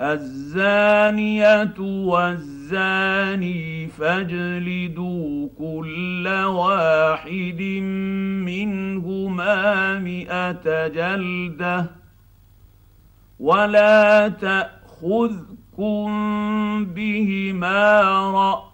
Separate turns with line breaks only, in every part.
الزانية والزاني فاجلدوا كل واحد منهما مئة جلدة ولا تأخذكم بهما رأ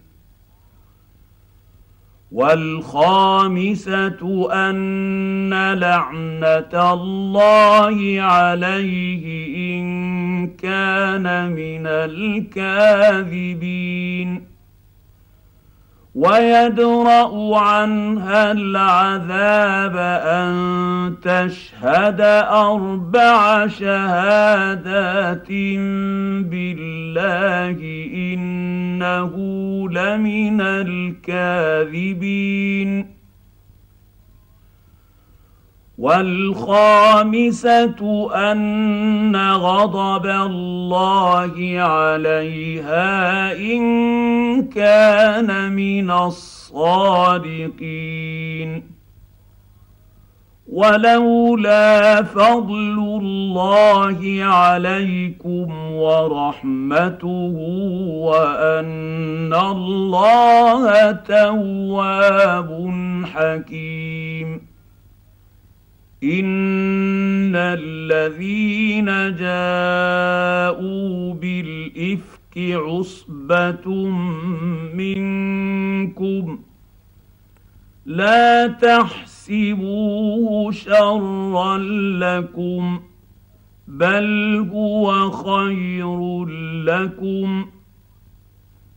والخامسة أن لعنة الله عليه إن كان من الكاذبين. ويدرأ عنها العذاب أن تشهد أربع شهادات بالله إنه لمن الكاذبين. والخامسة أن غضب الله عليها إن كان من الصادقين. ولولا فضل الله عليكم ورحمته وأن الله تواب حكيم. ان الذين جاءوا بالافك عصبه منكم لا تحسبوه شرا لكم بل هو خير لكم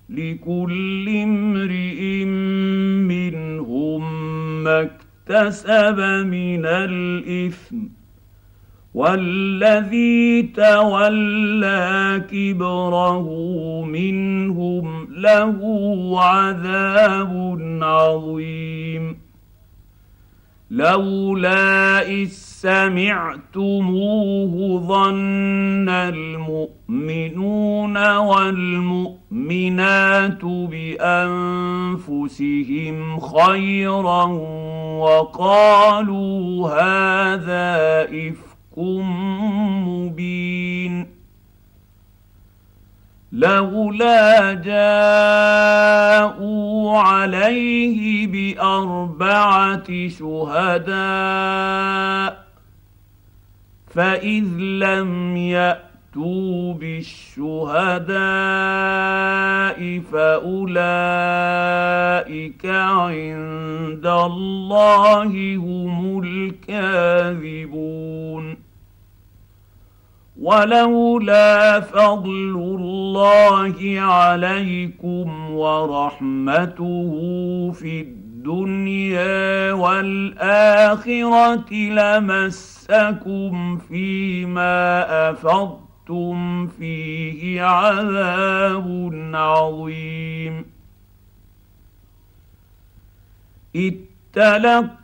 لكل امرئ منهم مكتوب اكتسب من الإثم والذي تولى كبره منهم له عذاب عظيم. لولا إس سمعتموه ظن المؤمنون والمؤمنات بأنفسهم خيرا وقالوا هذا افك مبين لولا جاءوا عليه بأربعة شهداء فإذ لم يأتوا بالشهداء فأولئك عند الله هم الكاذبون ولولا فضل الله عليكم ورحمته في الدنيا والآخرة لمسكم فيما أفضتم فيه عذاب عظيم. اتلقوا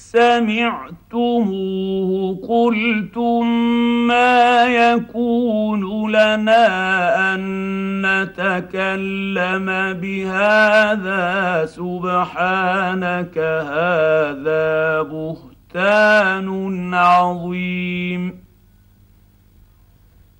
سمعتموه قلتم ما يكون لنا أن نتكلم بهذا. سبحانك هذا بهتان عظيم.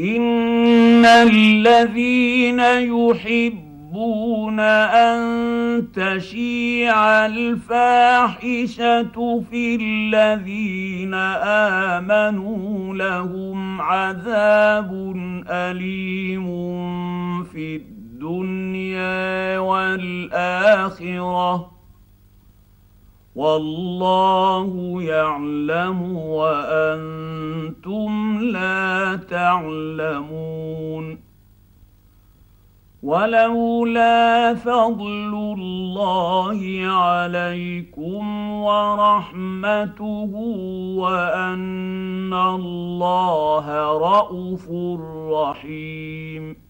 ان الذين يحبون ان تشيع الفاحشه في الذين امنوا لهم عذاب اليم في الدنيا والاخره والله يعلم وأنتم لا تعلمون. ولولا فضل الله عليكم ورحمته وأن الله رءوف رحيم.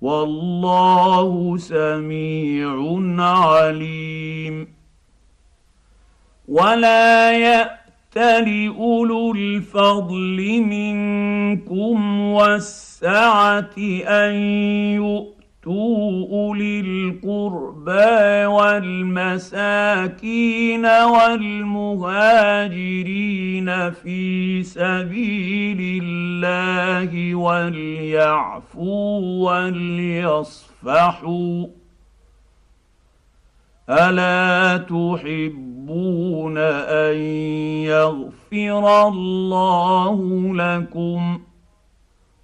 والله سميع عليم. ولا يأتل أولو الفضل منكم والسعة أن يؤتوا يؤتوا اولي القربى والمساكين والمهاجرين في سبيل الله وليعفوا وليصفحوا ألا تحبون أن يغفر الله لكم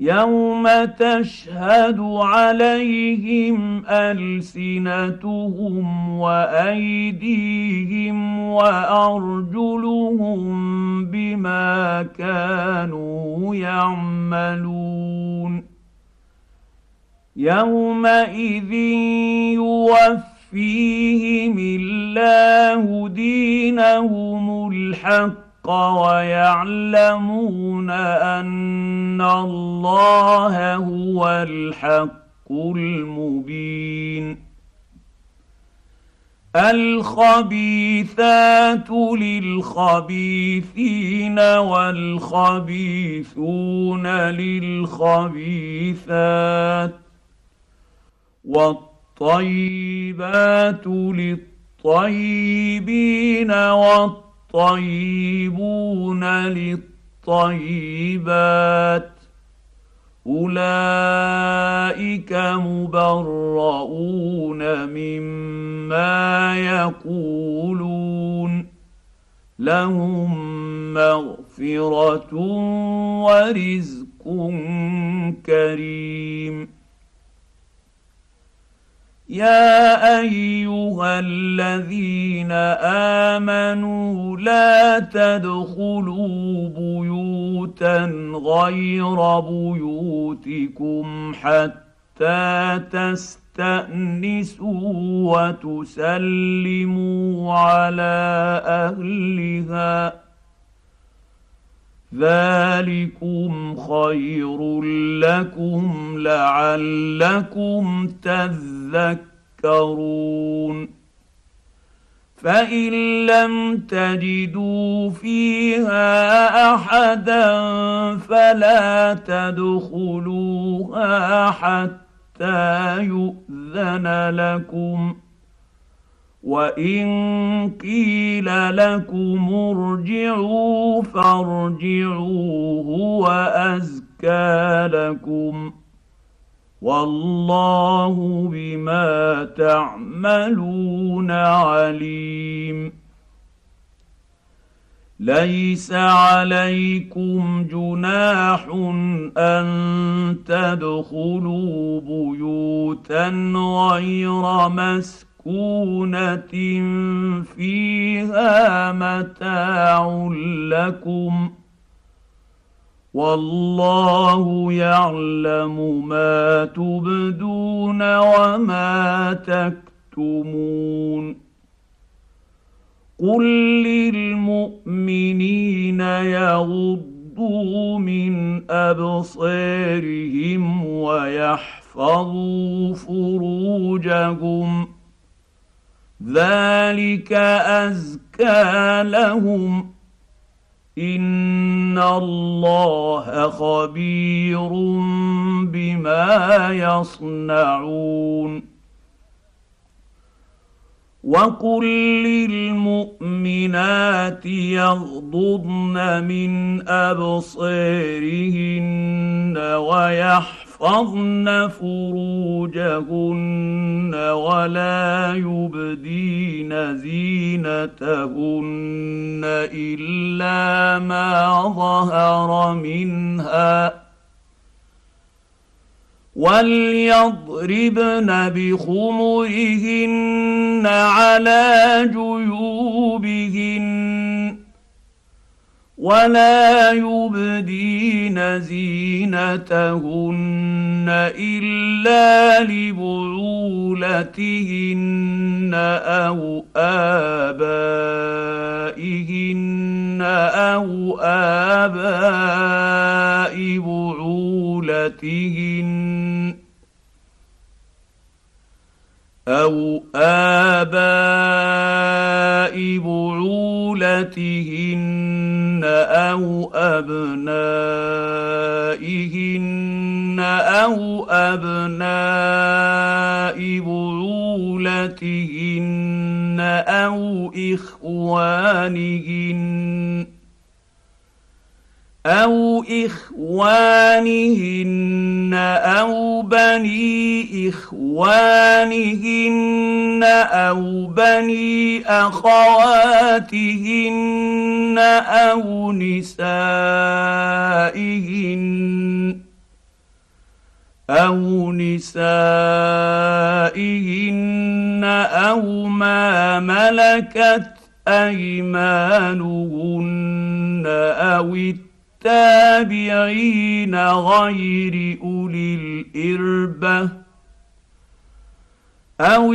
يوم تشهد عليهم السنتهم وايديهم وارجلهم بما كانوا يعملون يومئذ يوفيهم الله دينهم الحق ويعلمون أن الله هو الحق المبين. الخبيثات للخبيثين والخبيثون للخبيثات والطيبات للطيبين والطيبين الطيبون للطيبات أولئك مبرؤون مما يقولون لهم مغفرة ورزق كريم يا ايها الذين امنوا لا تدخلوا بيوتا غير بيوتكم حتى تستانسوا وتسلموا على اهلها ذلكم خير لكم لعلكم تذكرون فان لم تجدوا فيها احدا فلا تدخلوها حتى يؤذن لكم وان قيل لكم ارجعوا فارجعوا هو ازكى لكم والله بما تعملون عليم. ليس عليكم جناح ان تدخلوا بيوتا غير مسكن مسكونه فيها متاع لكم والله يعلم ما تبدون وما تكتمون قل للمؤمنين يغضوا من ابصارهم ويحفظوا فروجهم ذلك أزكى لهم. إن الله خبير بما يصنعون. وقل للمؤمنات يغضضن من أبصارهن ويحفظن يحفظن فروجهن ولا يبدين زينتهن الا ما ظهر منها وليضربن بخمرهن على جيوبهن ولا يبدين زينتهن الا لبعولتهن أو ابائهن أو اباء بعولتهن أو اباء بعولتهن أو ابنائهن أو ابناء بعولتهن أو اخوانهن أو اخوانهن أو بني اخوانهن أو بني اخواتهن أو نسائهن أو نسائهن أو ما ملكت ايمانهن أو التابعين غير أولي الإربة أو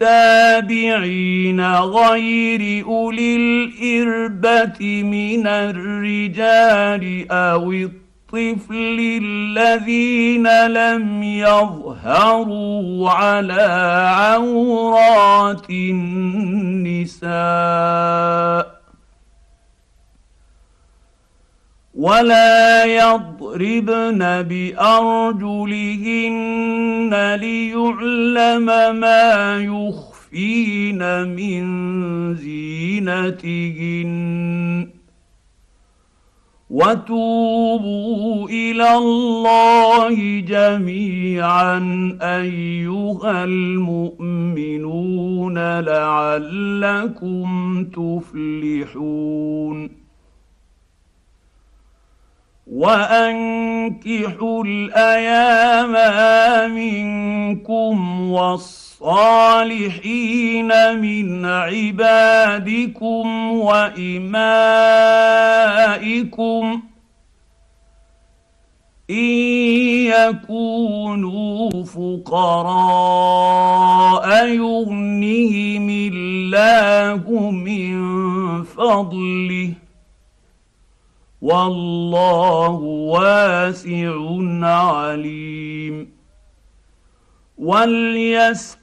التابعين غير أولي الإربة من الرجال أو الطفل الذين لم يظهروا على عورات النساء ولا يضربن بارجلهن ليعلم ما يخفين من زينتهن وتوبوا إلى الله جميعا ايها المؤمنون لعلكم تفلحون وأنكحوا الأيام منكم والصالحين من عبادكم وإمائكم إن يكونوا فقراء يغنهم الله من فضله والله واسع عليم. وليستعفف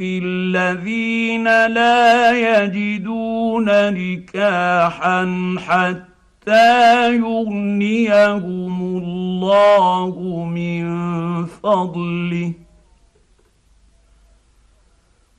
الذين لا يجدون نكاحا حتى يغنيهم الله من فضله.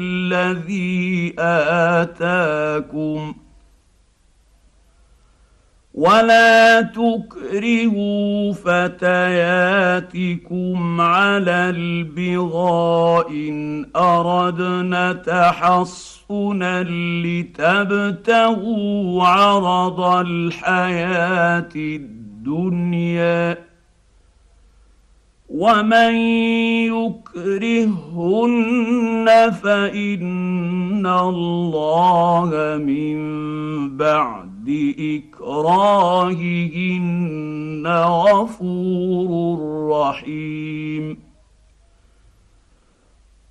الذي آتاكم. ولا تكرهوا فتياتكم على البغاء إن أردنا تحصنا لتبتغوا عرض الحياة الدنيا. ومن يكرهن فان الله من بعد اكراههن غفور رحيم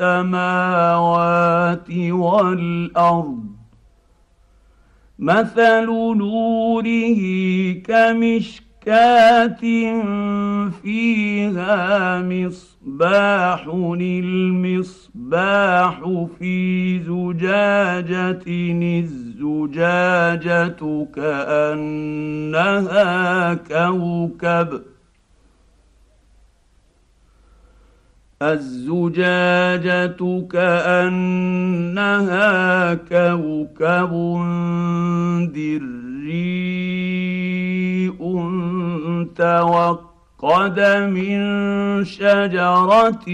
السماوات والأرض مثل نوره كمشكاة فيها مصباح المصباح في زجاجة الزجاجة كأنها كوكب الزجاجة كأنها كوكب دري توقد من شجرة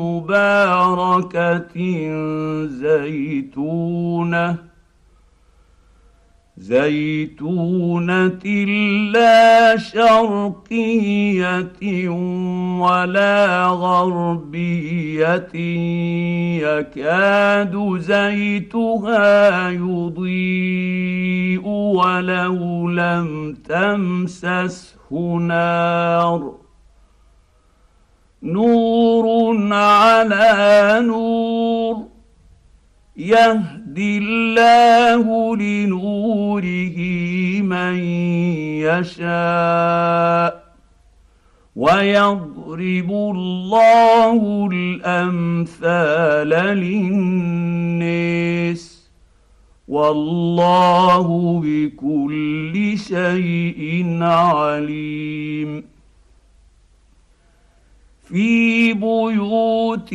مباركة زيتونة زيتونة لا شرقية ولا غربية يكاد زيتها يضيء ولو لم تمسسه نار. نور على نور. يهدي الله لنوره من يشاء ويضرب الله الأمثال للناس والله بكل شيء عليم في بيوت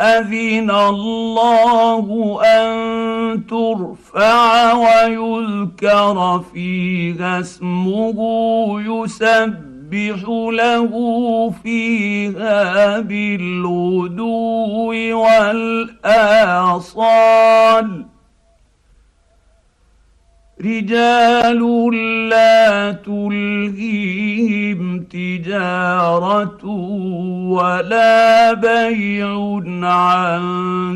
أذن الله أن ترفع ويذكر فيها اسمه يسبح له فيها بالغدو والآصال رجال لا تلهيهم تجارة ولا بيع عن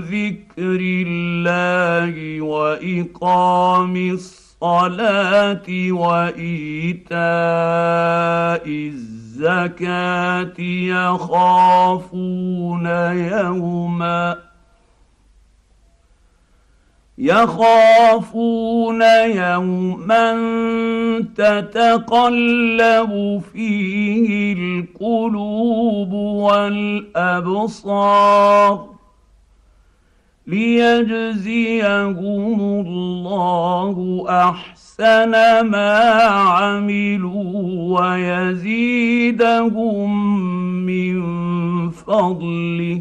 ذكر الله وإقام الصلاة وإيتاء الزكاة يخافون يوما يخافون يوما تتقلب فيه القلوب والأبصار ليجزيهم الله أحسن ما عملوا ويزيدهم من فضله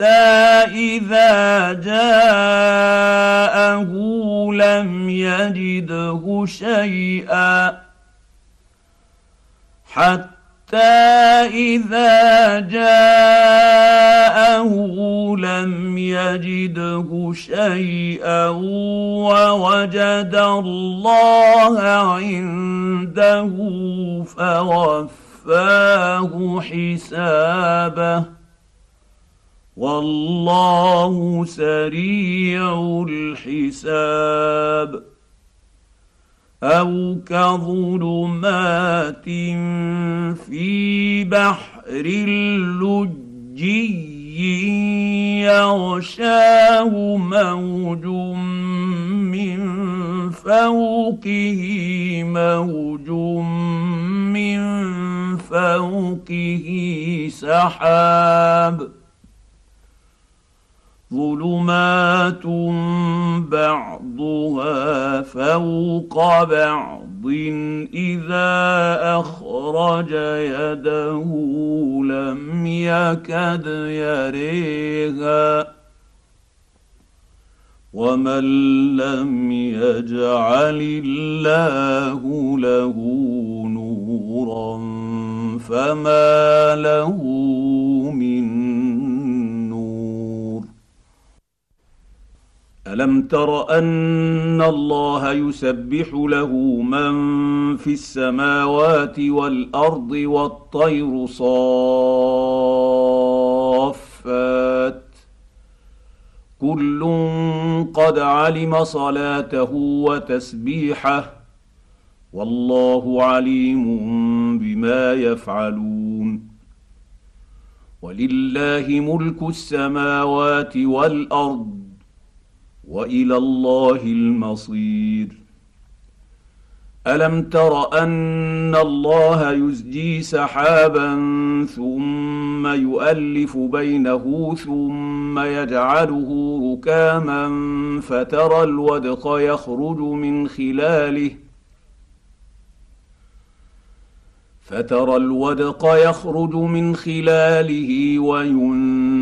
إذا جاءه لم يجده شيئا حتى إذا جاءه لم يجده شيئا ووجد الله عنده فوفاه حسابه والله سريع الحساب. أو كظلمات في بحر لجي يغشاه موج من فوقه موج من فوقه سحاب. ظلمات بعضها فوق بعض اذا اخرج يده لم يكد يريها ومن لم يجعل الله له نورا فما له من الم تر ان الله يسبح له من في السماوات والارض والطير صافات كل قد علم صلاته وتسبيحه والله عليم بما يفعلون ولله ملك السماوات والارض وإلى الله المصير. ألم تر أن الله يزجي سحابا ثم يؤلف بينه ثم يجعله ركاما فترى الودق يخرج من خلاله فترى الودق يخرج من خلاله وينزل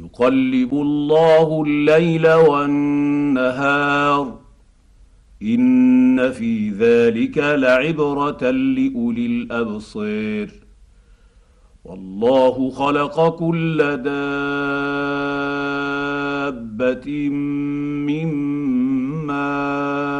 يقلب الله الليل والنهار. إن في ذلك لعبرة لأولي الابصير والله خلق كل دابة من ماء.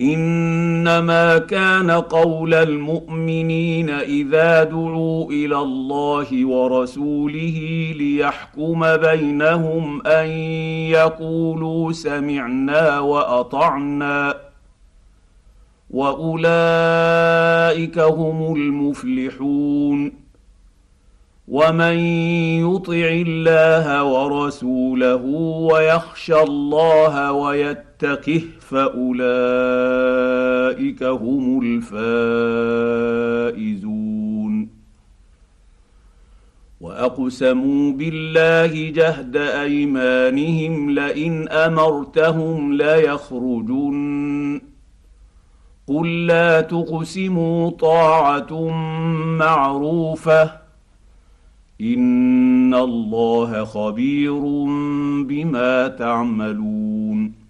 إنما كان قول المؤمنين إذا دعوا إلى الله ورسوله ليحكم بينهم أن يقولوا سمعنا وأطعنا وأولئك هم المفلحون ومن يطع الله ورسوله ويخشى الله ويتقه فأولئك هم الفائزون. وأقسموا بالله جهد أيمانهم لئن أمرتهم ليخرجن. قل لا تقسموا طاعة معروفة. إن الله خبير بما تعملون.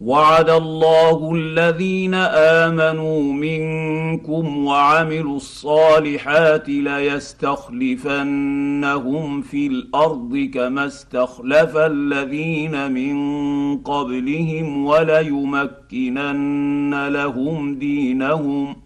وعد الله الذين آمنوا منكم وعملوا الصالحات ليستخلفنهم في الأرض كما استخلف الذين من قبلهم وليمكنن لهم دينهم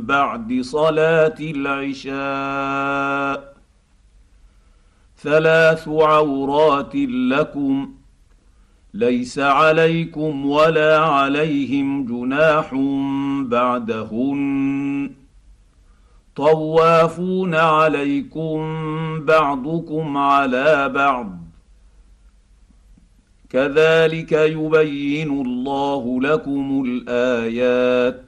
بعد صلاة العشاء ثلاث عورات لكم ليس عليكم ولا عليهم جناح بعدهن طوافون عليكم بعضكم على بعض كذلك يبين الله لكم الآيات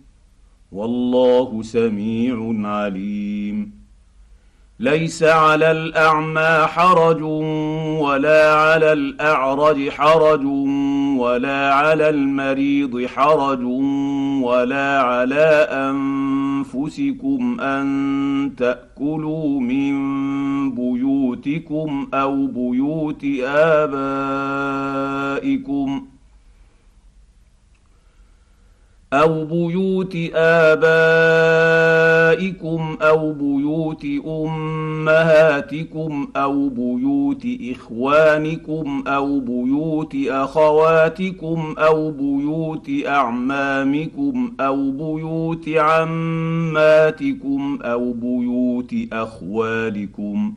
والله سميع عليم. ليس على الأعمى حرج ولا على الأعرج حرج ولا على المريض حرج ولا على أنفسكم أن تأكلوا من بيوتكم أو بيوت آبائكم. أو بيوت ابائكم أو بيوت امهاتكم أو بيوت اخوانكم أو بيوت اخواتكم أو بيوت اعمامكم أو بيوت عماتكم أو بيوت اخوالكم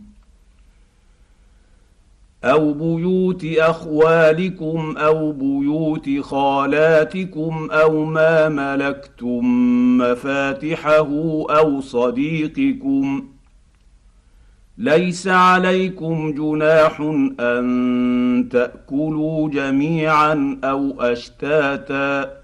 أو بيوت اخوالكم أو بيوت خالاتكم أو ما ملكتم مفاتحه أو صديقكم ليس عليكم جناح ان تاكلوا جميعا أو اشتاتا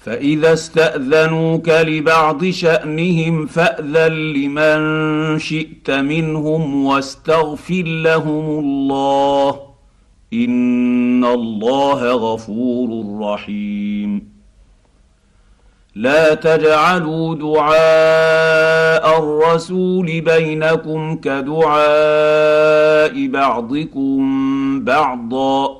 فإذا استأذنوك لبعض شأنهم فأذن لمن شئت منهم واستغفر لهم الله إن الله غفور رحيم. لا تجعلوا دعاء الرسول بينكم كدعاء بعضكم بعضا.